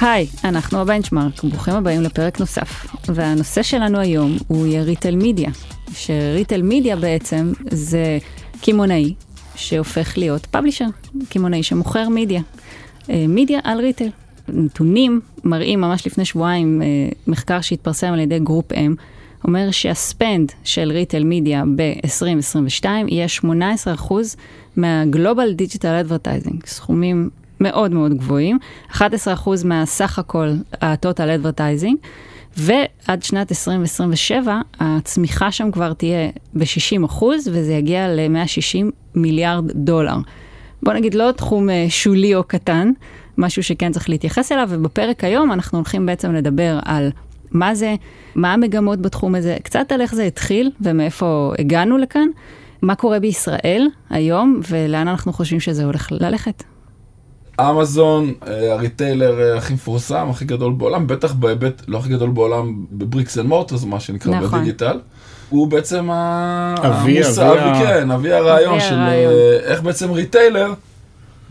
היי, אנחנו הבנצ'מארק, ברוכים הבאים לפרק נוסף. והנושא שלנו היום הוא יהיה retail media, ש retail media בעצם זה קמעונאי שהופך להיות publisher, קמעונאי שמוכר מדיה. אה, מדיה על retail. נתונים מראים ממש לפני שבועיים אה, מחקר שהתפרסם על ידי GroupM, אומר שה spend של retail media ב-2022 יהיה 18% מה global digital advertising, סכומים מאוד מאוד גבוהים, 11% מהסך הכל הטוטל אדברטייזינג, ועד שנת 2027 הצמיחה שם כבר תהיה ב-60% וזה יגיע ל-160 מיליארד דולר. בוא נגיד לא תחום אה, שולי או קטן, משהו שכן צריך להתייחס אליו, ובפרק היום אנחנו הולכים בעצם לדבר על מה זה, מה המגמות בתחום הזה, קצת על איך זה התחיל ומאיפה הגענו לכאן, מה קורה בישראל היום ולאן אנחנו חושבים שזה הולך ללכת. אמזון, אה, ה retailer אה, הכי מפורסם, הכי גדול בעולם, בטח בהיבט, לא הכי גדול בעולם, ב bricks and mortars, מה שנקרא נכון. בדיגיטל. הוא בעצם אבי, המושא, אבי, אבי, כן, אבי הרעיון של הרעיון. אה, איך בעצם retailer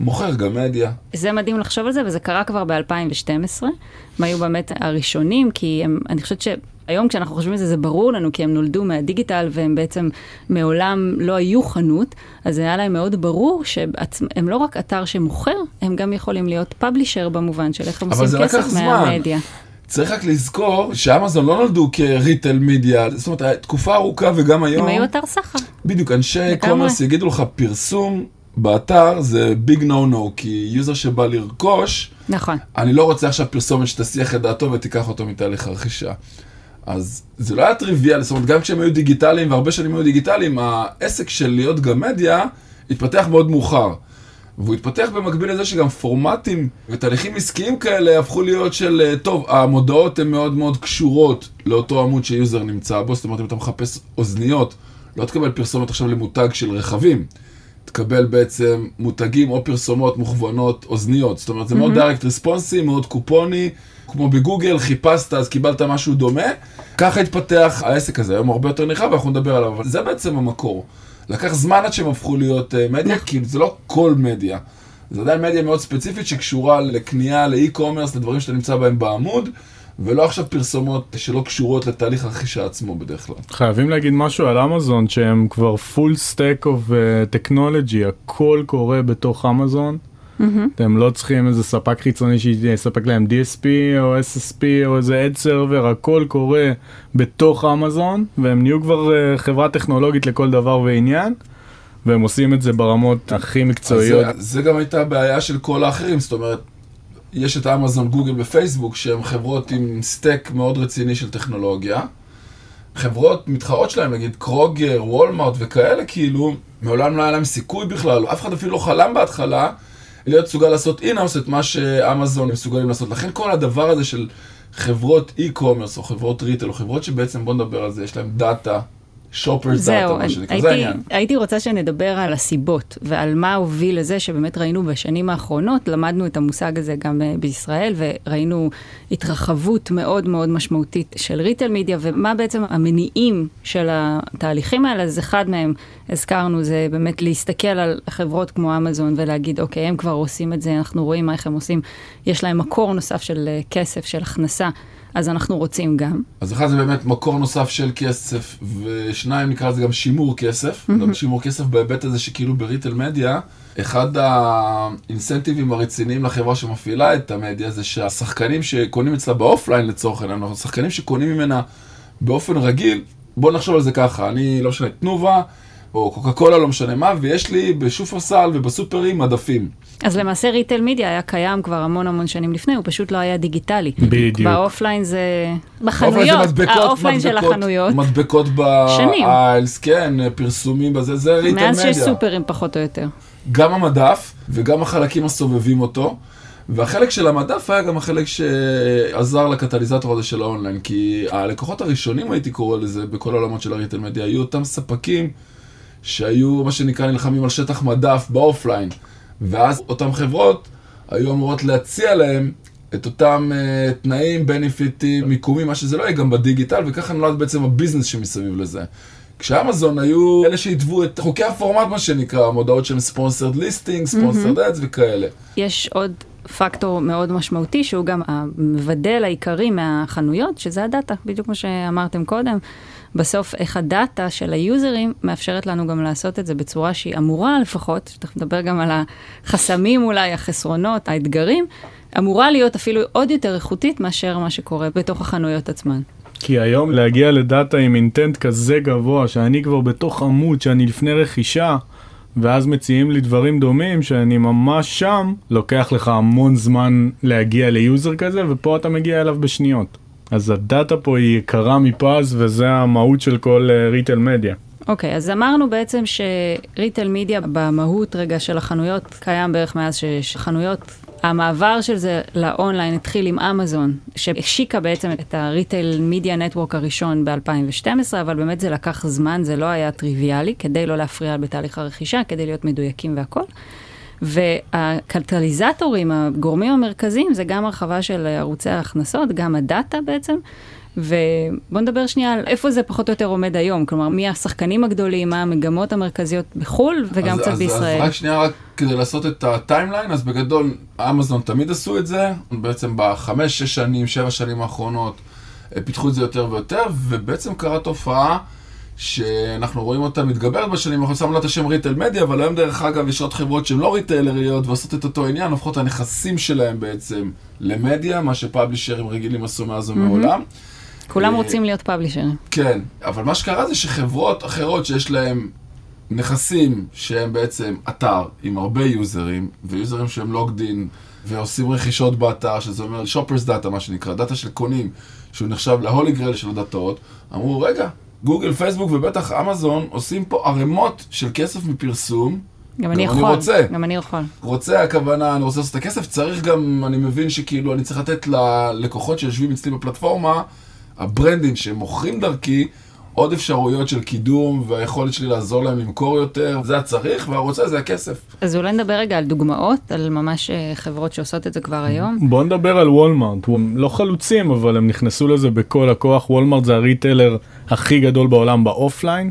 מוכר גם מדיה. זה מדהים לחשוב על זה, וזה קרה כבר ב-2012. הם היו באמת הראשונים, כי הם, אני חושבת שהיום כשאנחנו חושבים על זה, זה ברור לנו, כי הם נולדו מהדיגיטל והם בעצם מעולם לא היו חנות, אז היה להם מאוד ברור שהם לא רק אתר שמוכר, הם גם יכולים להיות publisher במובן של איך הם עושים כסף מהמדיה. צריך רק לזכור שאמזון לא נולדו כ retail media, זאת אומרת, תקופה ארוכה וגם היום... הם היו אתר סחר. בדיוק, אנשי commerce יגידו לך פרסום באתר זה big no no, כי user שבא לרכוש, נכון. אני לא רוצה עכשיו פרסומת שתסיח את דעתו ותיקח אותו מתהליך הרכישה. אז זה לא היה טריוויאלי, זאת אומרת, גם כשהם היו דיגיטליים, והרבה שנים היו דיגיטליים, העסק של להיות גם מדיה התפתח מאוד מאוחר. והוא התפתח במקביל לזה שגם פורמטים ותהליכים עסקיים כאלה הפכו להיות של, טוב, המודעות הן מאוד מאוד קשורות לאותו עמוד ש user נמצא בו, זאת אומרת, אם אתה מחפש אוזניות, לא תקבל פרסומת עכשיו למותג של רכבים. תקבל בעצם מותגים או פרסומות מוכוונות אוזניות. זאת אומרת, זה מאוד direct response י, מאוד קופוני, כמו בגוגל, חיפשת אז קיבלת משהו דומה. ככה התפתח העסק הזה, היום הרבה יותר נרחב ואנחנו נדבר עליו, אבל זה בעצם המקור. לקח זמן עד שהם הפכו להיות uh, מדיה, כי זה לא כל מדיה. זה עדיין מדיה מאוד ספציפית שקשורה לקנייה, לאי-קומרס, לדברים שאתה נמצא בהם בעמוד. ולא עכשיו פרסומות שלא קשורות לתהליך הרכישה עצמו בדרך כלל. חייבים להגיד משהו על אמזון שהם כבר full stack of uh, technology, הכל קורה בתוך אמזון. Mm-hmm. אתם לא צריכים איזה ספק חיצוני שיספק להם DSP או SSP או איזה אד סרבר, הכל קורה בתוך אמזון והם נהיו כבר uh, חברה טכנולוגית לכל דבר ועניין. והם עושים את זה ברמות הכי מקצועיות. זה, זה גם הייתה הבעיה של כל האחרים, זאת אומרת, יש את אמזון, גוגל ופייסבוק, שהן חברות עם סטק מאוד רציני של טכנולוגיה. חברות מתחרות שלהם, נגיד קרוגר, וולמארט וכאלה, כאילו, מעולם לא היה להם סיכוי בכלל, אף אחד אפילו לא חלם בהתחלה להיות מסוגל לעשות in-house את מה שאמזון מסוגלים לעשות. לכן כל הדבר הזה של חברות e-commerce או חברות retail או חברות שבעצם, בוא נדבר על זה, יש להם דאטה, shoppers data, מה שנקרא, זה העניין. הייתי רוצה שנדבר על הסיבות ועל מה הוביל לזה שבאמת ראינו בשנים האחרונות, למדנו את המושג הזה גם אה, בישראל, וראינו התרחבות מאוד מאוד משמעותית של retail media, ומה בעצם המניעים של התהליכים האלה, אז אחד מהם, הזכרנו, זה באמת להסתכל על חברות כמו אמזון ולהגיד, אוקיי, הם כבר עושים את זה, אנחנו רואים איך הם עושים, יש להם מקור נוסף של אה, כסף, של הכנסה. אז אנחנו רוצים גם. אז אחד זה באמת מקור נוסף של כסף, ושניים נקרא לזה גם שימור כסף. Mm-hmm. גם שימור כסף בהיבט הזה שכאילו בריטל מדיה, אחד האינסנטיבים הרציניים לחברה שמפעילה את המדיה זה שהשחקנים שקונים אצלה באופליין לצורך העניין, השחקנים שקונים ממנה באופן רגיל, בוא נחשוב על זה ככה, אני לא משנה, תנובה, או קוקה קולה, לא משנה מה, ויש לי בשופרסל ובסופרים מדפים. אז למעשה retail media היה קיים כבר המון המון שנים לפני, הוא פשוט לא היה דיגיטלי. בדיוק. באופליין זה... בחנויות, האופליין של החנויות. מדבקות ב aisles, כן, פרסומים בזה, זה retail media. מאז שיש סופרים פחות או יותר. גם המדף וגם החלקים הסובבים אותו. והחלק של המדף היה גם החלק שעזר לקטליזטור הזה של האונליין, כי הלקוחות הראשונים, הייתי קורא לזה, בכל העולמות של ה retail media, היו אותם ספקים שהיו, מה שנקרא, נלחמים על שטח מדף באופליין. ואז אותן חברות היו אמורות להציע להם את אותם אה, תנאים, בנפיטים, מיקומים, מה שזה לא יהיה גם בדיגיטל, וככה נולד בעצם ה business שמסביב לזה. כשאמזון היו אלה שהתוו את חוקי הפורמט, מה שנקרא, מודעות שהן sponsored listing, sponsored ads וכאלה. יש עוד פקטור מאוד משמעותי, שהוא גם המבדל העיקרי מהחנויות, שזה הדאטה, בדיוק כמו שאמרתם קודם. בסוף, איך ה data של ה users מאפשרת לנו גם לעשות את זה בצורה שהיא אמורה לפחות, שתכף נדבר גם על החסמים אולי, החסרונות, האתגרים, אמורה להיות אפילו עוד יותר איכותית מאשר מה שקורה בתוך החנויות עצמן. כי היום להגיע ל data עם intent כזה גבוה, שאני כבר בתוך עמוד, שאני לפני רכישה, ואז מציעים לי דברים דומים, שאני ממש שם, לוקח לך המון זמן להגיע ל user כזה, ופה אתה מגיע אליו בשניות. אז הדאטה פה היא יקרה מפז, וזה המהות של כל ריטל מדיה. אוקיי, okay, אז אמרנו בעצם שריטל מדיה במהות רגע של החנויות קיים בערך מאז שחנויות המעבר של זה לאונליין התחיל עם אמזון, שהשיקה בעצם את הריטייל מידיה נטוורק הראשון ב-2012, אבל באמת זה לקח זמן, זה לא היה טריוויאלי, כדי לא להפריע בתהליך הרכישה, כדי להיות מדויקים והכל. והקטליזטורים, הגורמים המרכזיים, זה גם הרחבה של ערוצי ההכנסות, גם הדאטה בעצם. ובואו נדבר שנייה על איפה זה פחות או יותר עומד היום, כלומר, מי השחקנים הגדולים, מה המגמות המרכזיות בחו"ל וגם אז, קצת אז, בישראל. אז רק שנייה, רק כדי לעשות את הטיימליין, אז בגדול, אמזון תמיד עשו את זה, בעצם בחמש, שש שנים, שבע שנים האחרונות, אה, פיתחו את זה יותר ויותר, ובעצם קרה תופעה שאנחנו רואים אותה מתגברת בשנים, אנחנו שמים לה את השם ריטל מדיה, אבל היום דרך אגב יש עוד חברות שהן לא ריטלריות ועושות את אותו עניין, הופכות את הנכסים שלהם בעצם למדיה, מה ש publishers רגילים עשו מאז ומעולם. Mm-hmm. כולם רוצים להיות publishers. כן, אבל מה שקרה זה שחברות אחרות שיש להן נכסים שהם בעצם אתר עם הרבה users, ו users שהם logged in ועושים רכישות באתר, שזה אומר shoppers data, מה שנקרא, data של קונים, שהוא נחשב ל holy grail של הדאטות, אמרו, רגע, גוגל, פייסבוק ובטח אמזון עושים פה ערימות של כסף מפרסום, גם אני יכול, אני רוצה. גם אני יכול. רוצה הכוונה, אני רוצה לעשות את הכסף, צריך גם, אני מבין שכאילו אני צריך לתת ללקוחות שיושבים אצלי בפלטפורמה, הברנדים שמוכרים דרכי, עוד אפשרויות של קידום והיכולת שלי לעזור להם למכור יותר, זה הצריך, והרוצה זה הכסף. אז אולי נדבר רגע על דוגמאות, על ממש אה, חברות שעושות את זה כבר היום. בוא נדבר על וולמארט, הם לא חלוצים, אבל הם נכנסו לזה בכל הכוח, וולמארט זה הריטלר הכי גדול בעולם באופליין,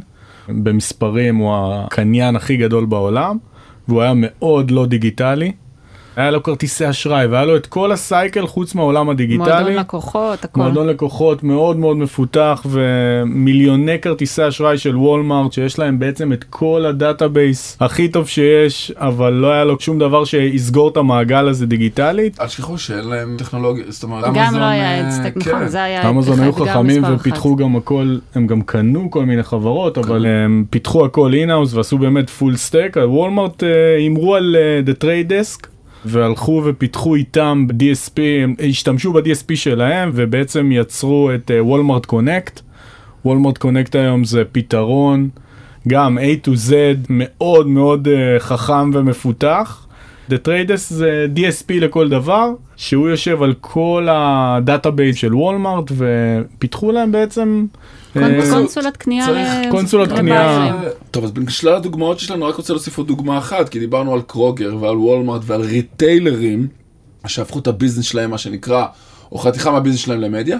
במספרים הוא הקניין הכי גדול בעולם, והוא היה מאוד לא דיגיטלי. היה לו כרטיסי אשראי והיה לו את כל ה cycle חוץ מהעולם הדיגיטלי. מועדון לקוחות, הכל. מועדון לקוחות מאוד מאוד מפותח ומיליוני כרטיסי אשראי של וולמארט שיש להם בעצם את כל ה database הכי טוב שיש, אבל לא היה לו שום דבר שיסגור את המעגל הזה דיגיטלית. אל תשכחו שאין להם טכנולוגיה, זאת אומרת, אמזון... גם לא היה אה, נכון, כן. זה היה אמזון היו חכמים ופיתחו גם הכל, הם גם קנו כל מיני חברות, אבל הם פיתחו הכל in-house ועשו באמת full stack, וולמארט אה, הימרו על אה, The Trade Desk. והלכו ופיתחו איתם ב-DSP, הם השתמשו ב-DSP שלהם ובעצם יצרו את Walmart Connect. Walmart Connect היום זה פתרון, גם A to Z, מאוד מאוד uh, חכם ומפותח. The Trade Desk זה DSP לכל דבר, שהוא יושב על כל ה database של וולמארט ופיתחו להם בעצם קונסולת קנייה. קונסולת קנייה. טוב, אז בין שלל הדוגמאות שלנו, רק רוצה להוסיף עוד דוגמה אחת, כי דיברנו על קרוגר ועל וולמארט ועל retailers, שהפכו את הביזנס שלהם, מה שנקרא, או חתיכה מהביזנס שלהם למדיה,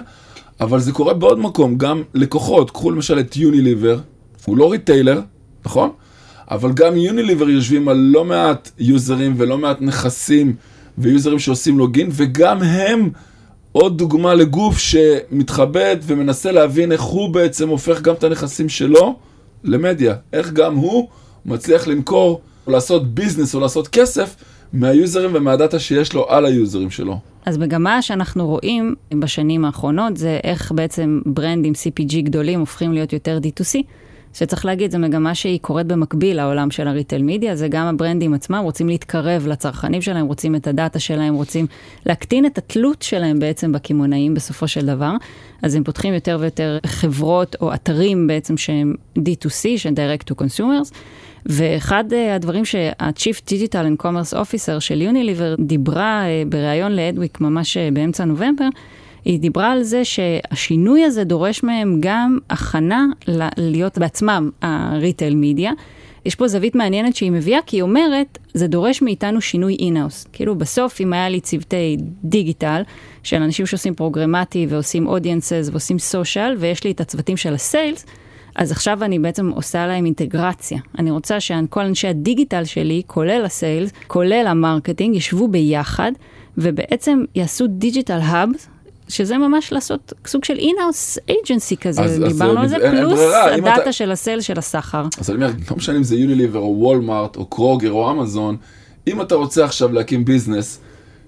אבל זה קורה בעוד מקום, גם לקוחות, קחו למשל את יוניליבר, הוא לא retailer, נכון? אבל גם יוניליבר יושבים על לא מעט users ולא מעט נכסים ו users שעושים login, וגם הם עוד דוגמה לגוף שמתחבט ומנסה להבין איך הוא בעצם הופך גם את הנכסים שלו למדיה. איך גם הוא מצליח למכור או לעשות ביזנס או לעשות כסף מהיוזרים ומהדאטה שיש לו על היוזרים שלו. אז מגמה שאנחנו רואים בשנים האחרונות זה איך בעצם ברנדים CPG גדולים הופכים להיות יותר D2C. שצריך להגיד, זו מגמה שהיא קורית במקביל לעולם של הריטל מידיה, זה גם הברנדים עצמם רוצים להתקרב לצרכנים שלהם, רוצים את הדאטה שלהם, רוצים להקטין את התלות שלהם בעצם בקמעונאים בסופו של דבר. אז הם פותחים יותר ויותר חברות או אתרים בעצם שהם D2C, שהם Direct to Consumers. ואחד uh, הדברים שה-Chief Digital and Commerce Officer של יוניליבר דיברה uh, בריאיון לאדוויק ממש uh, באמצע נובמבר, היא דיברה על זה שהשינוי הזה דורש מהם גם הכנה להיות בעצמם הריטייל מידיה. יש פה זווית מעניינת שהיא מביאה, כי היא אומרת, זה דורש מאיתנו שינוי אינאוס. כאילו בסוף, אם היה לי צוותי דיגיטל, של אנשים שעושים פרוגרמטי ועושים audiences ועושים social, ויש לי את הצוותים של ה sales, אז עכשיו אני בעצם עושה להם אינטגרציה. אני רוצה שכל אנשי הדיגיטל שלי, כולל ה sales, כולל ה marketing, ישבו ביחד, ובעצם יעשו digital hub, שזה ממש לעשות סוג של in-house agency כזה, אז- אז דיברנו על זה, אין- אין פלוס ברירה, אם ה data אתה- של ה sale של הסחר. אז אני אומר, לא משנה אם זה יוניליבר או וולמארט או קרוגר או אמזון, אם אתה רוצה עכשיו להקים ביזנס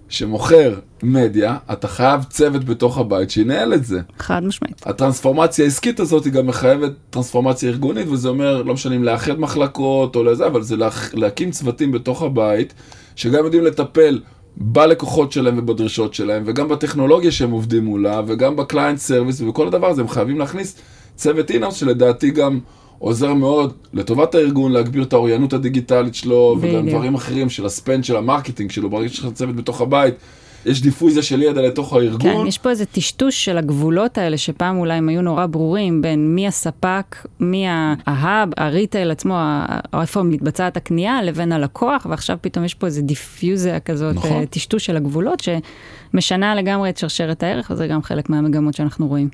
שמוכר מדיה, אתה חייב צוות בתוך הבית שינהל את זה. חד משמעית. הטרנספורמציה העסקית הזאת היא גם מחייבת טרנספורמציה ארגונית, וזה אומר, לא משנה אם לאחד מחלקות או לזה, אבל זה לה, להקים צוותים בתוך הבית, שגם יודעים לטפל בלקוחות שלהם ובדרישות שלהם, וגם בטכנולוגיה שהם עובדים מולה, וגם בקליינט סרוויס, ובכל הדבר הזה הם חייבים להכניס צוות in-house, שלדעתי גם עוזר מאוד לטובת הארגון, להגביר את האוריינות הדיגיטלית שלו, וגם. דברים אחרים של ה spend, של ה marketing שלו, ברגע שיש לך צוות בתוך הבית. יש דיפוזיה של ידע לתוך הארגון. כן, יש פה איזה טשטוש של הגבולות האלה, שפעם אולי הם היו נורא ברורים, בין מי הספק, מי ה hub, ה retail עצמו, איפה מתבצעת הקנייה, לבין הלקוח, ועכשיו פתאום יש פה איזה דיפיוזיה כזאת, נכון. אה, טשטוש של הגבולות, שמשנה לגמרי את שרשרת הערך, וזה גם חלק מהמגמות שאנחנו רואים.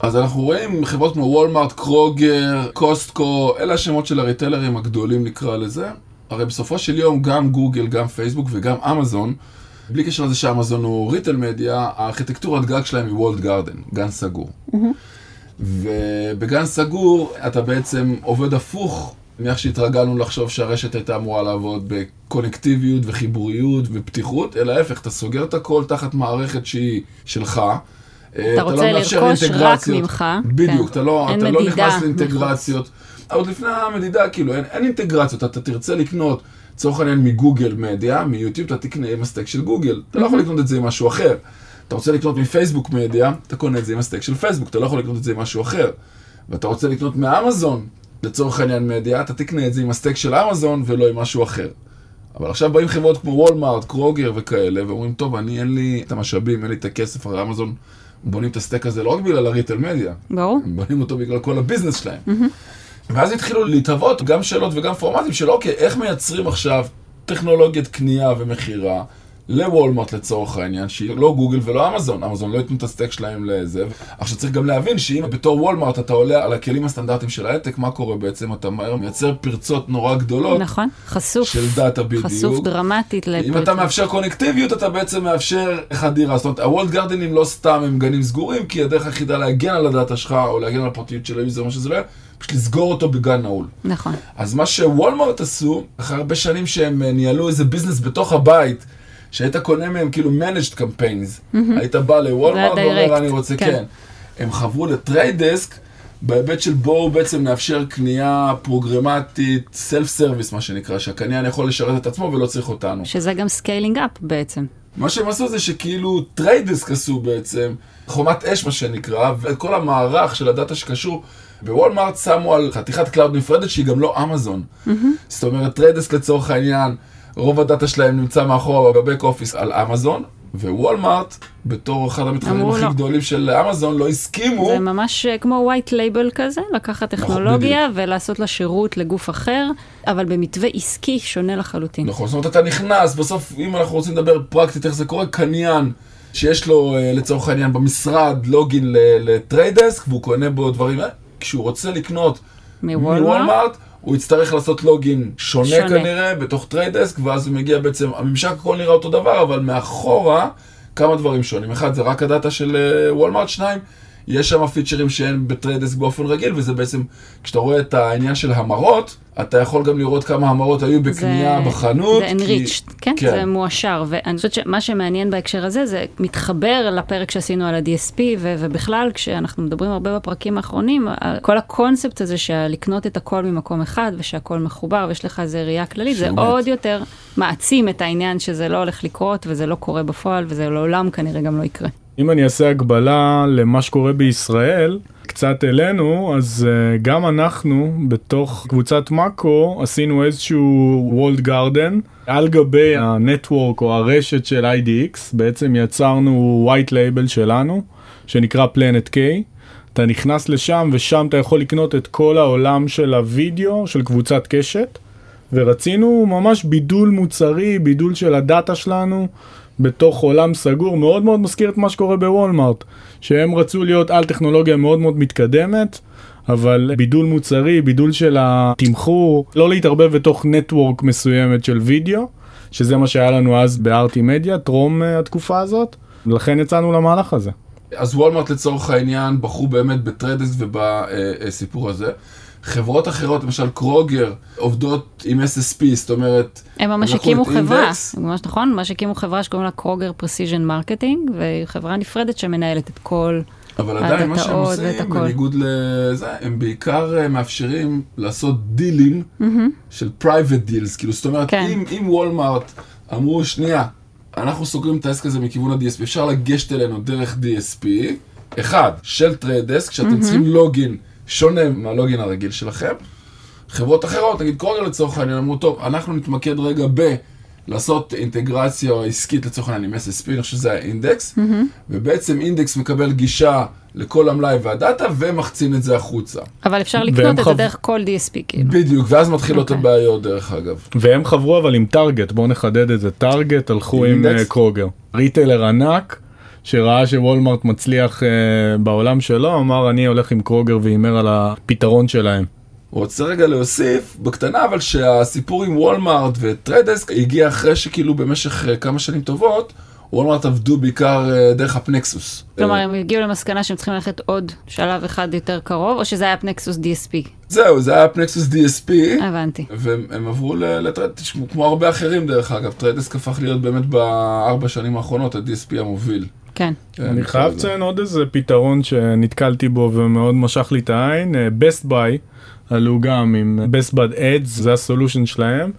אז אנחנו רואים חברות כמו וולמארט, קרוגר, קוסטקו, אלה השמות של הריטלרים הגדולים נקרא לזה. הרי בסופו של יום גם גוגל, גם פייסבוק וגם אמזון, בלי קשר לזה שאמזון הוא ריטל מדיה, הארכיטקטורת גג שלהם היא וולד גארדן, גן סגור. ובגן סגור אתה בעצם עובד הפוך מאיך שהתרגלנו לחשוב שהרשת הייתה אמורה לעבוד בקונקטיביות וחיבוריות ופתיחות, אלא ההפך, אתה סוגר את הכל תחת מערכת שהיא שלך. אה, אתה רוצה לרכוש רק ממך, בדיוק, כן. אתה לא, אתה לא נכנס לאינטגרציות. עוד לפני המדידה, כאילו, אין, אין אינטגרציות, אתה תרצה לקנות, לצורך העניין מגוגל מדיה, מיוטיוב, אתה תקנה עם ה stack של גוגל. אתה לא יכול לקנות את זה עם משהו אחר. אתה רוצה לקנות מפייסבוק מדיה, אתה קונה את זה עם ה stack של פייסבוק, אתה לא יכול לקנות את זה עם משהו אחר. ואתה רוצה לקנות מאמזון, לצורך העניין מדיה, אתה תקנה את זה עם ה stack של אמזון ולא עם משהו אחר. אבל עכשיו באים חברות כמו וולמארט, קרוגר וכאלה, ואומרים, טוב, אני אין לי את המשאבים, אין לי את הכסף, הרי אמזון בונים את ה stack הזה לא רק בגלל ה retail media, ברור. הם בונים אותו בגלל כל הביזנס שלהם. ואז התחילו להתהוות גם שאלות וגם פורמטים של אוקיי, איך מייצרים עכשיו טכנולוגיית קנייה ומכירה לוולמרט לצורך העניין, שהיא לא גוגל ולא אמזון, אמזון לא ייתנו את ה stack שלהם לזה. עכשיו צריך גם להבין שאם בתור וולמרט אתה עולה על הכלים הסטנדרטיים של ההייטק, מה קורה בעצם? אתה מהר מייצר פרצות נורא גדולות נכון, חשוף. של data בדיוק. חשוף דרמטית אם לפרצות. אתה מאפשר קונקטיביות, אתה בעצם מאפשר חדירה. זאת אומרת, ה walled gardenים לא סתם הם גנים סגורים, כי הדרך היחידה להגן על ה data שלך, או להגן על הפרטיות של ה user, מה שזה לא יהיה, פשוט לסגור אותו בגן נעול. נכון. אז מה שוולמרט עשו, אחרי הרבה שנים שהם אה, ניהלו איזה ביזנס בתוך הבית, שהיית קונה מהם כאילו managed campaigns, היית בא לוולמרט ואומר, אני רוצה, כן. כן. הם חברו ל Trade Desk, בהיבט של בואו בעצם נאפשר קנייה פרוגרמטית, self service מה שנקרא, שהקניין יכול לשרת את עצמו ולא צריך אותנו. שזה גם scaling up בעצם. מה שהם עשו זה שכאילו Trade Desk עשו בעצם, חומת אש מה שנקרא, ואת כל המערך של ה data שקשור, בוולמארט שמו על חתיכת cloud נפרדת שהיא גם לא אמזון. זאת אומרת, Trade Desk לצורך העניין, רוב ה data שלהם נמצא מאחורה ב back office על אמזון, ווולמארט, בתור אחד המתחרים אמרו הכי לא. גדולים של אמזון, לא הסכימו. זה ממש אה, כמו white label כזה, לקחת טכנולוגיה ולעשות לה שירות לגוף אחר, אבל במתווה עסקי שונה לחלוטין. נכון, זאת אומרת, אתה נכנס, בסוף, אם אנחנו רוצים לדבר פרקטית איך זה קורה, קניין שיש לו, אה, לצורך העניין, במשרד login ל-Trade Desk, והוא קונה בו דברים, אה, כשהוא רוצה לקנות מ-Walmart? הוא יצטרך לעשות login שונה, שונה. כנראה, בתוך Trade Desk, ואז הוא מגיע בעצם, הממשק הכל נראה אותו דבר, אבל מאחורה, כמה דברים שונים. אחד, זה רק הדאטה של אה, Walmart, שניים, יש שם פיצ'רים שאין ב-Trade Desk באופן רגיל, וזה בעצם, כשאתה רואה את העניין של המרות, אתה יכול גם לראות כמה המרות היו בקנייה זה- בחנות. זה כי- enriched, כן? כן. זה מועשר. ואני חושבת שמה שמעניין בהקשר הזה, זה מתחבר לפרק שעשינו על ה-DSP, ו- ובכלל, כשאנחנו מדברים הרבה בפרקים האחרונים, כל הקונספט הזה של לקנות את הכל ממקום אחד, ושהכל מחובר, ויש לך איזה ראייה כללית, זה שהוא עוד מת. יותר מעצים את העניין שזה לא הולך לקרות, וזה לא קורה בפועל, וזה לעולם כנראה גם לא יקרה. אם אני אעשה הגבלה למה שקורה בישראל, קצת אלינו, אז uh, גם אנחנו בתוך קבוצת מאקו עשינו איזשהו וולד גארדן על גבי הנטוורק או הרשת של IDX, בעצם יצרנו white label שלנו, שנקרא Planet K. אתה נכנס לשם ושם אתה יכול לקנות את כל העולם של הוידאו של קבוצת קשת. ורצינו ממש בידול מוצרי, בידול של הדאטה שלנו בתוך עולם סגור, מאוד מאוד מזכיר את מה שקורה בוולמארט, שהם רצו להיות על טכנולוגיה מאוד מאוד מתקדמת, אבל בידול מוצרי, בידול של התמחור, לא להתערבב בתוך network מסוימת של וידאו, שזה מה שהיה לנו אז ב-Artimedia, טרום אה, התקופה הזאת, ולכן יצאנו למהלך הזה. אז Walmart לצורך העניין בחרו באמת ב-Trade Desk ובסיפור הזה. חברות אחרות, למשל Kroger, עובדות עם SSP, זאת אומרת... הם ממש הקימו חברה, ממש נכון, ממש הקימו חברה שקוראים לה Kroger Precision Marketing, והיא חברה נפרדת שמנהלת את כל אבל עדיין מה שהם עושים, בניגוד לזה, הם בעיקר אה, מאפשרים לעשות דילים mm-hmm. של private deals, כאילו, זאת אומרת, כן. אם, אם Walmart אמרו, שנייה, אנחנו סוגרים את העסק הזה מכיוון ה-DSP, אפשר לגשת אלינו דרך DSP, אחד, של Trade Desk, שאתם mm-hmm. צריכים login שונה מה-login הרגיל שלכם. חברות אחרות, נגיד Kroger לצורך העניין, אמרו, טוב, אנחנו נתמקד רגע ב... לעשות אינטגרציה עסקית לצורך העניין עם SSP, אני חושב שזה ה-Index, mm-hmm. ובעצם אינדקס מקבל גישה לכל המלאי והדאטה ומחצין את זה החוצה. אבל אפשר לקנות את זה דרך כל DSP כאילו. בדיוק, ואז מתחילות okay. אוקיי. הבעיות דרך אגב. והם חברו אבל עם Target, בואו נחדד את זה, Target הלכו עם, עם Kroger. retailer ענק. שראה ש-Walmart מצליח uh, בעולם שלו, אמר אני הולך עם Kroger והימר על הפתרון שלהם. רוצה רגע להוסיף, בקטנה, אבל שהסיפור עם Walmart ו-Trade Desk הגיע אחרי שכאילו במשך אה, כמה שנים טובות, Walmart עבדו בעיקר אה, דרך AppNexus. כלומר, הם הגיעו למסקנה שהם צריכים ללכת עוד שלב אחד יותר קרוב, או שזה היה AppNexus DSP? זהו, זה היה AppNexus DSP. הבנתי. והם עברו ל-Trade Desk, כמו הרבה אחרים דרך אגב, Trade Desk הפך להיות באמת בארבע שנים האחרונות ה-DSP המוביל. כן. אני חייב לציין עוד איזה פתרון שנתקלתי בו ומאוד משך לי את העין, אה, Best Buy. עלו גם עם Best Buy Ads, זה הסולושן שלהם.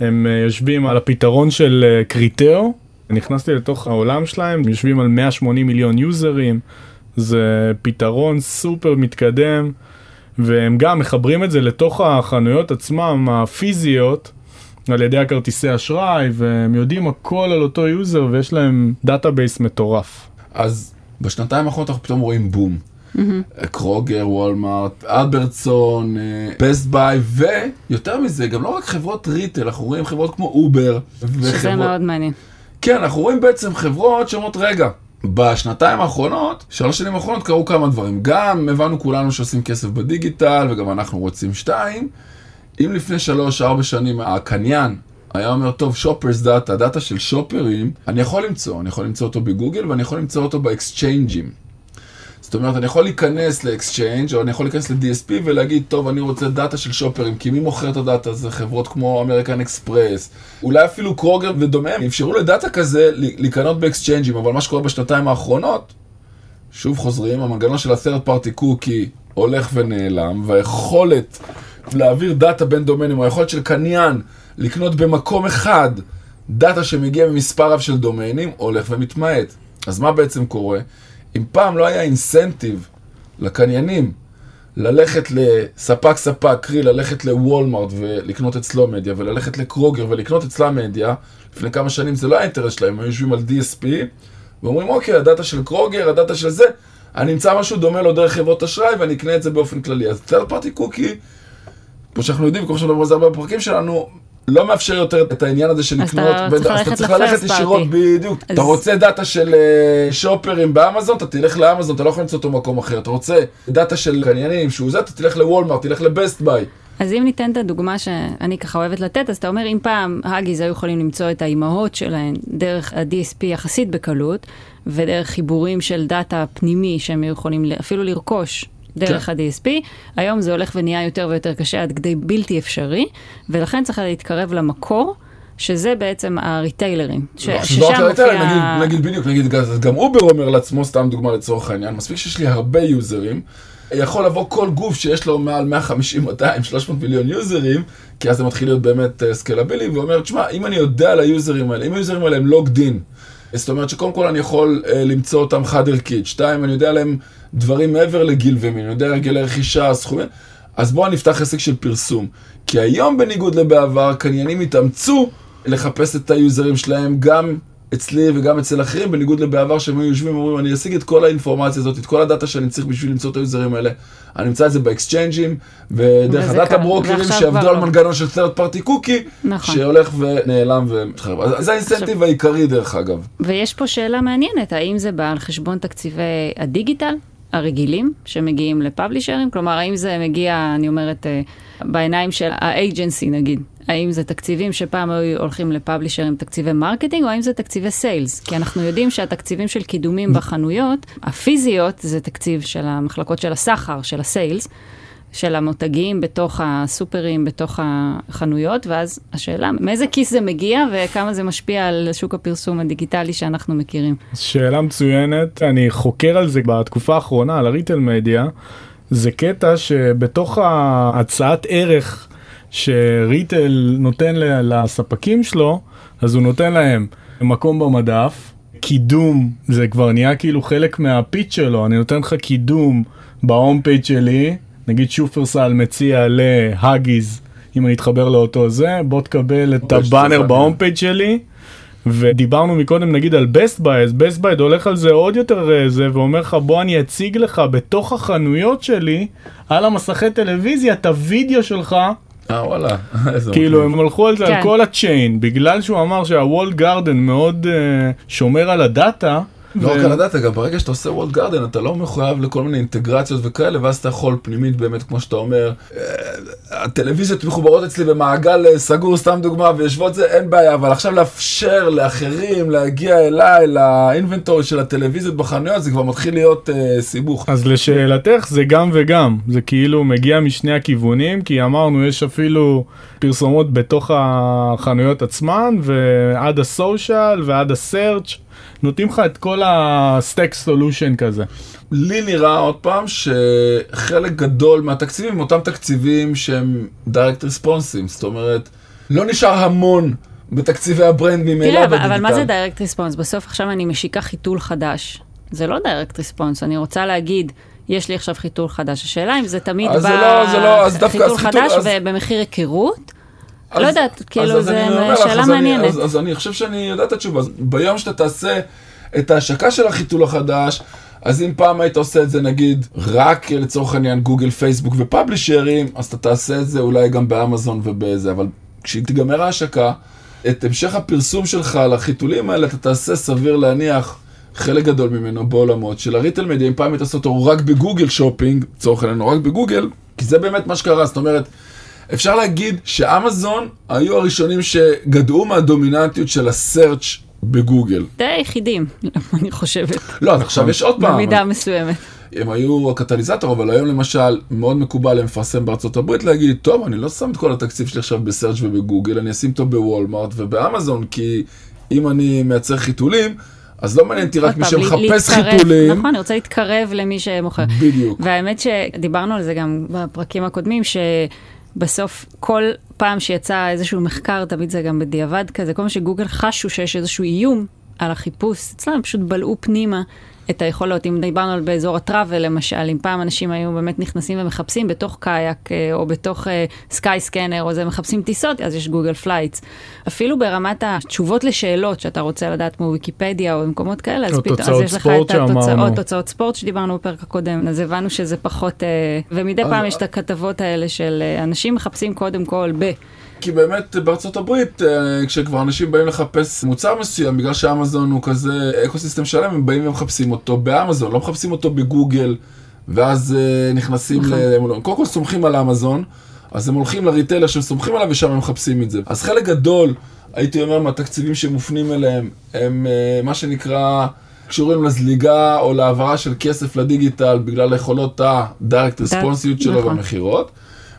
הם אה, יושבים על הפתרון של Criteo, אה, נכנסתי לתוך העולם שלהם, יושבים על 180 מיליון user ים, זה פתרון סופר מתקדם, והם גם מחברים את זה לתוך החנויות עצמם, הפיזיות, על ידי הכרטיסי אשראי, והם יודעים הכל על אותו user, ויש להם database מטורף. אז בשנתיים האחרונות אנחנו פתאום רואים בום. Mm-hmm. Kroger, Walmart, Albertsons, Best Buy, ויותר מזה, גם לא רק חברות retail, אנחנו רואים חברות כמו Uber. שזה וחברות... מאוד מעניין. כן, אנחנו רואים בעצם חברות שאומרות, רגע, בשנתיים האחרונות, שלוש שנים האחרונות קרו כמה דברים. גם הבנו כולנו שעושים כסף בדיגיטל, וגם אנחנו רוצים שתיים. אם לפני שלוש, ארבע שנים הקניין היה אומר, טוב, shoppers data, דאטה של shopper ים, אני יכול למצוא, אני יכול למצוא אותו ב-Google ואני יכול למצוא אותו ב-exchange ים. זאת אומרת, אני יכול להיכנס ל-exchange, או אני יכול להיכנס ל-DSP ולהגיד, טוב, אני רוצה דאטה של shopper ים, כי מי מוכר את הדאטה? זה חברות כמו American Express, אולי אפילו Kroger ודומיהם, אפשרו לדאטה כזה להיכנות ב-exchange ים, אבל מה שקורה בשנתיים האחרונות, שוב חוזרים, המנגנון של ה-third party cookie הולך ונעלם, והיכולת להעביר דאטה בין דומיינים, או היכולת של קניין לקנות במקום אחד דאטה שמגיע ממספר רב של דומיינים, הולך ומתמעט. אז מה בעצם קורה? אם פעם לא היה אינסנטיב לקניינים ללכת לספק ספק, קרי ללכת לוולמארט ולקנות אצלו מדיה, וללכת לקרוגר ולקנות אצלה מדיה, לפני כמה שנים זה לא היה אינטרס שלהם, הם יושבים על DSP, ואומרים אוקיי, הדאטה של קרוגר, הדאטה של זה, אני אמצא משהו דומה לו דרך חברות אשראי ואני אקנה את זה באופן כללי. אז third party cookie, כמו שאנחנו יודעים, כמו שאנחנו מדברים על זה הרבה בפרקים שלנו, לא מאפשר יותר את העניין הזה של לקנות, אז אתה צריך ללכת ישירות, בדיוק. אתה רוצה דאטה של אה, שופרים באמזון, אתה תלך לאמזון, אתה לא יכול למצוא אותו במקום אחר. אתה רוצה דאטה של קניינים שהוא זה, אתה תלך ל-Walmart, תלך ל-Best Buy. אז אם ניתן את הדוגמה שאני ככה אוהבת לתת, אז אתה אומר, אם פעם Huggies היו יכולים למצוא את האימהות שלהן דרך ה-DSP יחסית בקלות, ודרך חיבורים של דאטה פנימי שהם יכולים אפילו לרכוש דרך כן. ה-DSP, היום זה הולך ונהיה יותר ויותר קשה עד כדי בלתי אפשרי, ולכן צריך להתקרב למקור. שזה בעצם ה-retailer ים, ש- לא, ששם מופיע... נגיד, נגיד בדיוק, נגיד גם Uber אומר לעצמו, סתם דוגמה לצורך העניין, מספיק שיש לי הרבה user ים, יכול לבוא כל גוף שיש לו מעל 150, 200, 300 מיליון user ים, כי אז זה מתחיל להיות באמת סקלבילי, uh, ואומר, תשמע, אם אני יודע על ה-user ים האלה, אם ה-user ים האלה הם logged in, זאת אומרת שקודם כל אני יכול uh, למצוא אותם חד ערכית, שתיים, אני יודע עליהם דברים מעבר לגיל ומין, אני יודע הרגלי רכישה, סכומים, אז בואו נפתח עסק של פרסום. כי היום בניגוד לבעבר, קניינים התאמצו לחפש את ה-user ים שלהם גם אצלי וגם אצל אחרים, בניגוד לבעבר שהם היו יושבים ואומרים, אני אשיג את כל האינפורמציה הזאת, את כל הדאטה שאני צריך בשביל למצוא את ה-user ים האלה. אני אמצא את זה ב-exchange ים, ודרך ה-data broker ים שעבדו על מנגנון של third party cookie, נכון. שהולך ונעלם ומתחרב. אז זה ה-incentive העיקרי דרך אגב. ויש פה שאלה מעניינת, האם זה בא על חשבון תקציבי הדיגיטל? הרגילים שמגיעים ל-publisher ים? כלומר, האם זה מגיע, אני אומרת, אה, בעיניים של ה-agency נגיד? האם זה תקציבים שפעם היו הולכים ל-publisher ים תקציבי marketing, או האם זה תקציבי sales? כי אנחנו יודעים שהתקציבים של קידומים בחנויות, הפיזיות זה תקציב של המחלקות של הסחר, של ה-sales. של המותגים בתוך הסופרים, בתוך החנויות, ואז השאלה, מאיזה כיס זה מגיע וכמה זה משפיע על שוק הפרסום הדיגיטלי שאנחנו מכירים. שאלה מצוינת, אני חוקר על זה בתקופה האחרונה, על הריטל מדיה. זה קטע שבתוך ההצעת ערך שריטייל נותן לספקים שלו, אז הוא נותן להם מקום במדף, קידום, זה כבר נהיה כאילו חלק מה pitch שלו, אני נותן לך קידום ב home page שלי, נגיד שופרסל מציע להאגיז, אם אני אתחבר לאותו זה, בוא תקבל את הבאנר ב home page שלי. ודיברנו מקודם נגיד על בסט ביי, אז בסט ביי הולך על זה עוד יותר אה, זה, ואומר לך בוא אני אציג לך בתוך החנויות שלי, על המסכי טלוויזיה, את הוידאו שלך. אה וואלה. כאילו הם הלכו על זה כן. על כל הצ'יין, בגלל שהוא אמר שהוולד גרדן מאוד uh, שומר על הדאטה. לא רק על הדאטה, גם ברגע שאתה עושה וולד גרדן אתה לא מחויב לכל מיני אינטגרציות וכאלה, ואז אתה יכול פנימית באמת, כמו שאתה אומר, אה, הטלוויזיות מחוברות אצלי במעגל אה, סגור, סתם דוגמה, ויושבות זה, אין בעיה, אבל עכשיו לאפשר לאחרים להגיע אליי, לאינבנטורי של הטלוויזיות בחנויות, זה כבר מתחיל להיות uh, סיבוך. אז לשאלתך, זה גם וגם, זה כאילו מגיע משני הכיוונים, כי אמרנו, יש אפילו פרסומות בתוך החנויות עצמן, ועד ה social ועד ה search. נותנים לך את כל ה stack solution כזה. לי נראה עוד פעם שחלק גדול מהתקציבים הם אותם תקציבים שהם direct response ים, זאת אומרת, לא נשאר המון בתקציבי ה brand ממילא בדיגיטל. תראה, אבל מה זה direct response? בסוף עכשיו אני משיקה חיתול חדש. זה לא דיירקט ריספונס, אני רוצה להגיד, יש לי עכשיו חיתול חדש. השאלה אם זה תמיד בא... לא, זה לא, אז דווקא... חיתול חדש אז... ובמחיר היכרות. לא יודעת, כאילו, זו שאלה מעניינת. אז, אז אני חושב שאני יודע את התשובה. ביום שאתה תעשה את ההשקה של החיתול החדש, אז אם פעם היית עושה את זה נגיד רק לצורך העניין גוגל, פייסבוק ופאבלישרים, אז אתה תעשה את זה אולי גם באמזון ובזה, אבל כשתיגמר ההשקה, את המשך הפרסום שלך לחיתולים האלה אתה תעשה סביר להניח חלק גדול ממנו בעולמות של הריטל מדיה, אם פעם היית עושה אותו רק בגוגל שופינג, לצורך העניין רק בגוגל, כי זה באמת מה שקרה, זאת אומרת, אפשר להגיד שאמזון היו הראשונים שגדעו מהדומיננטיות של הסרצ' בגוגל. די היחידים, אני חושבת. לא, אז עכשיו יש עוד פעם. במידה מסוימת. הם היו הקטליזטור, אבל היום למשל, מאוד מקובל למפרסם בארצות הברית להגיד, טוב, אני לא שם את כל התקציב שלי עכשיו בסרצ' ובגוגל, אני אשים אותו בוולמארט ובאמזון, כי אם אני מייצר חיתולים, אז לא מעניין אותי רק מי שמחפש חיתולים. נכון, אני רוצה להתקרב למי שמוכר. בדיוק. והאמת שדיברנו על זה גם בפרקים הקודמים, ש... בסוף כל פעם שיצא איזשהו מחקר, תמיד זה גם בדיעבד כזה, כל מה שגוגל חשו שיש איזשהו איום על החיפוש, אצלם פשוט בלעו פנימה את היכולות. אם דיברנו על באזור ה travel למשל, אם פעם אנשים היו באמת נכנסים ומחפשים בתוך קאייק אה, או בתוך סקאי אה, סקנר או זה מחפשים טיסות, אז יש גוגל פלייטס. אפילו ברמת התשובות לשאלות שאתה רוצה לדעת כמו ויקיפדיה או במקומות כאלה, אז פתאום אז יש לך את התוצאות, תוצאות ספורט שדיברנו בפרק הקודם, אז הבנו שזה פחות, uh, ומדי פעם יש את הכתבות האלה של אנשים מחפשים קודם כל ב... כי באמת בארצות הברית, אה, כשכבר אנשים באים לחפש מוצר מסוים, בגלל שאמזון הוא כזה אקוסיסטם שלם, הם באים ומחפשים אותו באמזון, לא מחפשים אותו בגוגל, ואז אה, נכנסים נכון. ל... קודם כל סומכים על אמזון, אז הם הולכים לריטיילר שהם סומכים עליו ושם הם מחפשים את זה. אז חלק גדול, הייתי אומר, מהתקציבים שמופנים אליהם, הם אה, מה שנקרא... קשורים לזליגה או להעברה של כסף לדיגיטל בגלל היכולות ה-direct responsive שלו נכון. במכירות.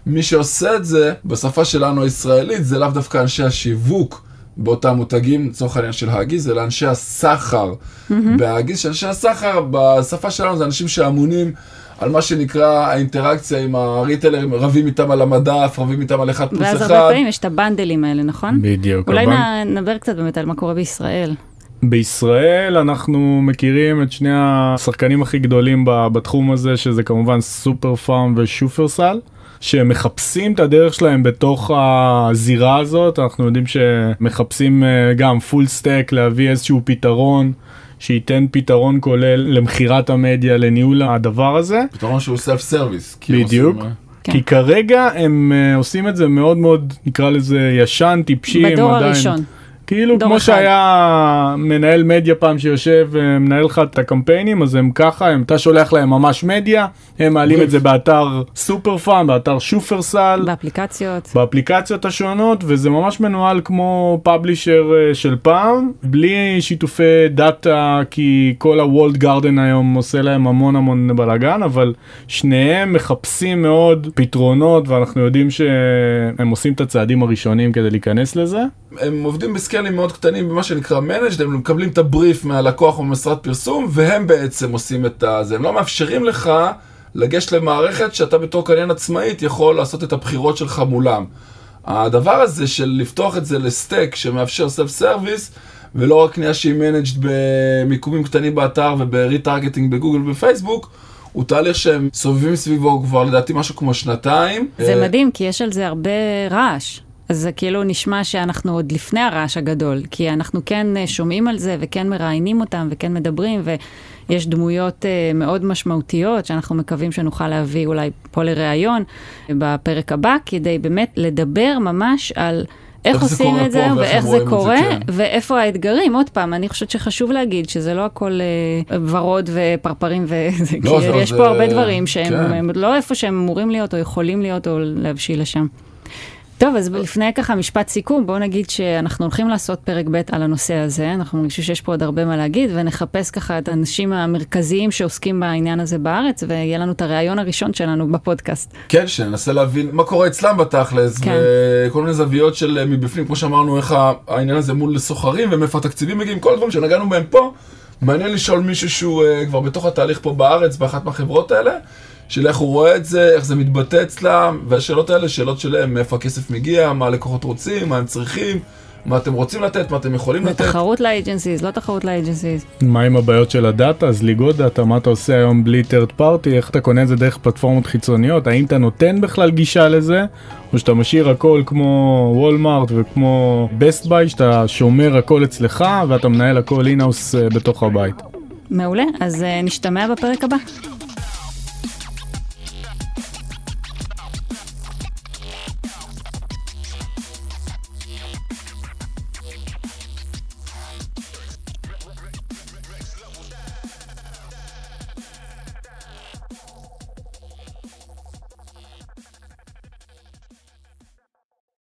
מי שעושה את זה, בשפה שלנו הישראלית, זה לאו דווקא אנשי השיווק באותם מותגים, לצורך העניין של האגיס, אלא אנשי הסחר mm-hmm. בהאגיס, שאנשי הסחר בשפה שלנו זה אנשים שאמונים על מה שנקרא האינטראקציה עם הריטלרים, רבים איתם על המדף, רבים איתם על אחד פלוס אחד. ואז הרבה פעמים יש את הבנדלים האלה, נכון? בדיוק. אולי הבנ... נדבר קצת באמת על מה קורה בישראל. בישראל אנחנו מכירים את שני השחקנים הכי גדולים בתחום הזה, שזה כמובן סופר פארם ושופרסל. שמחפשים את הדרך שלהם בתוך הזירה הזאת, אנחנו יודעים שמחפשים אה, גם פול סטק להביא איזשהו פתרון. שייתן פתרון כולל למכירת המדיה, לניהול הדבר הזה. פתרון שהוא self service. בדיוק. עושים, כן. כי כרגע הם אה, עושים את זה מאוד מאוד, נקרא לזה ישן, טיפשי. בדור עדיין, הראשון. כאילו כמו אחד. שהיה מנהל מדיה פעם שיושב ומנהל לך את הקמפיינים, אז הם ככה, הם, אתה שולח להם ממש מדיה, הם מעלים את זה באתר סופר פארם, באתר שופרסל. באפליקציות. באפליקציות השונות וזה ממש מנוהל כמו publisher אה, של פעם בלי שיתופי data כי כל ה walled garden היום עושה להם המון המון בלאגן אבל שניהם מחפשים מאוד פתרונות ואנחנו יודעים שהם עושים את הצעדים הראשונים כדי להיכנס לזה. הם עובדים ב scale ים מאוד קטנים במה שנקרא managed, הם מקבלים את הבריף מהלקוח או ממשרד פרסום, והם בעצם עושים את זה. הם לא מאפשרים לך לגשת למערכת שאתה בתור קניין עצמאית יכול לעשות את הבחירות שלך מולם. הדבר הזה של לפתוח את זה ל stack שמאפשר self service, ולא רק קנייה שהיא managed במיקומים קטנים באתר וב retargeting בגוגל ובפייסבוק, הוא תהליך שהם סובבים סביבו כבר לדעתי משהו כמו שנתיים. זה אה, מדהים, כי יש על זה הרבה רעש. אז זה כאילו נשמע שאנחנו עוד לפני הרעש הגדול, כי אנחנו כן אה, שומעים על זה וכן מראיינים אותם וכן מדברים, ויש דמויות אה, מאוד משמעותיות שאנחנו מקווים שנוכל להביא אולי פה לראיון אה, בפרק הבא, כדי באמת לדבר ממש על... איך איך עושים קורה את זה, ואיך זה את זה, קורה, כן. ואיפה האתגרים. עוד פעם, אני חושבת שחשוב להגיד שזה לא הכל אה, ורוד ופרפרים, וזה, לא, כי זה- יש זה- פה הרבה דברים שהם כן. הם לא איפה שהם אמורים להיות או יכולים להיות או להבשיל לשם. טוב, אז לפני ככה משפט סיכום, בואו נגיד שאנחנו הולכים לעשות פרק ב' על הנושא הזה, אנחנו מרגישים שיש פה עוד הרבה מה להגיד, ונחפש ככה את האנשים המרכזיים שעוסקים בעניין הזה בארץ, ויהיה לנו את הריאיון הראשון שלנו בפודקאסט. כן, שננסה להבין מה קורה אצלם בתכלס, כן. וכל מיני זוויות של אה, מבפנים, כמו שאמרנו, איך העניין הזה מול סוחרים, ומאיפה התקציבים מגיעים, כל הדברים שנגענו בהם פה. מעניין לשאול מישהו שהוא אה, כבר בתוך התהליך פה בארץ, באחת מהחברות האלה, של איך הוא רואה את זה, איך זה מתבטא אצלם, והשאלות האלה, שאלות שלהם, מאיפה הכסף מגיע, מה הלקוחות רוצים, מה הם צריכים, מה אתם רוצים לתת, מה אתם יכולים לתת. ותחרות ל agencies, לא תחרות ל agencies. מה עם הבעיות של ה data, זליגות data, מה אתה עושה היום בלי third party, איך אתה קונה את זה דרך פלטפורמות חיצוניות, האם אתה נותן בכלל גישה לזה, או שאתה משאיר הכל כמו וולמארט וכמו בסט ביי, שאתה שומר הכל אצלך ואתה מנהל הכל in-house בתוך הבית. מעולה, אז אה, נשתמע בפרק הבא.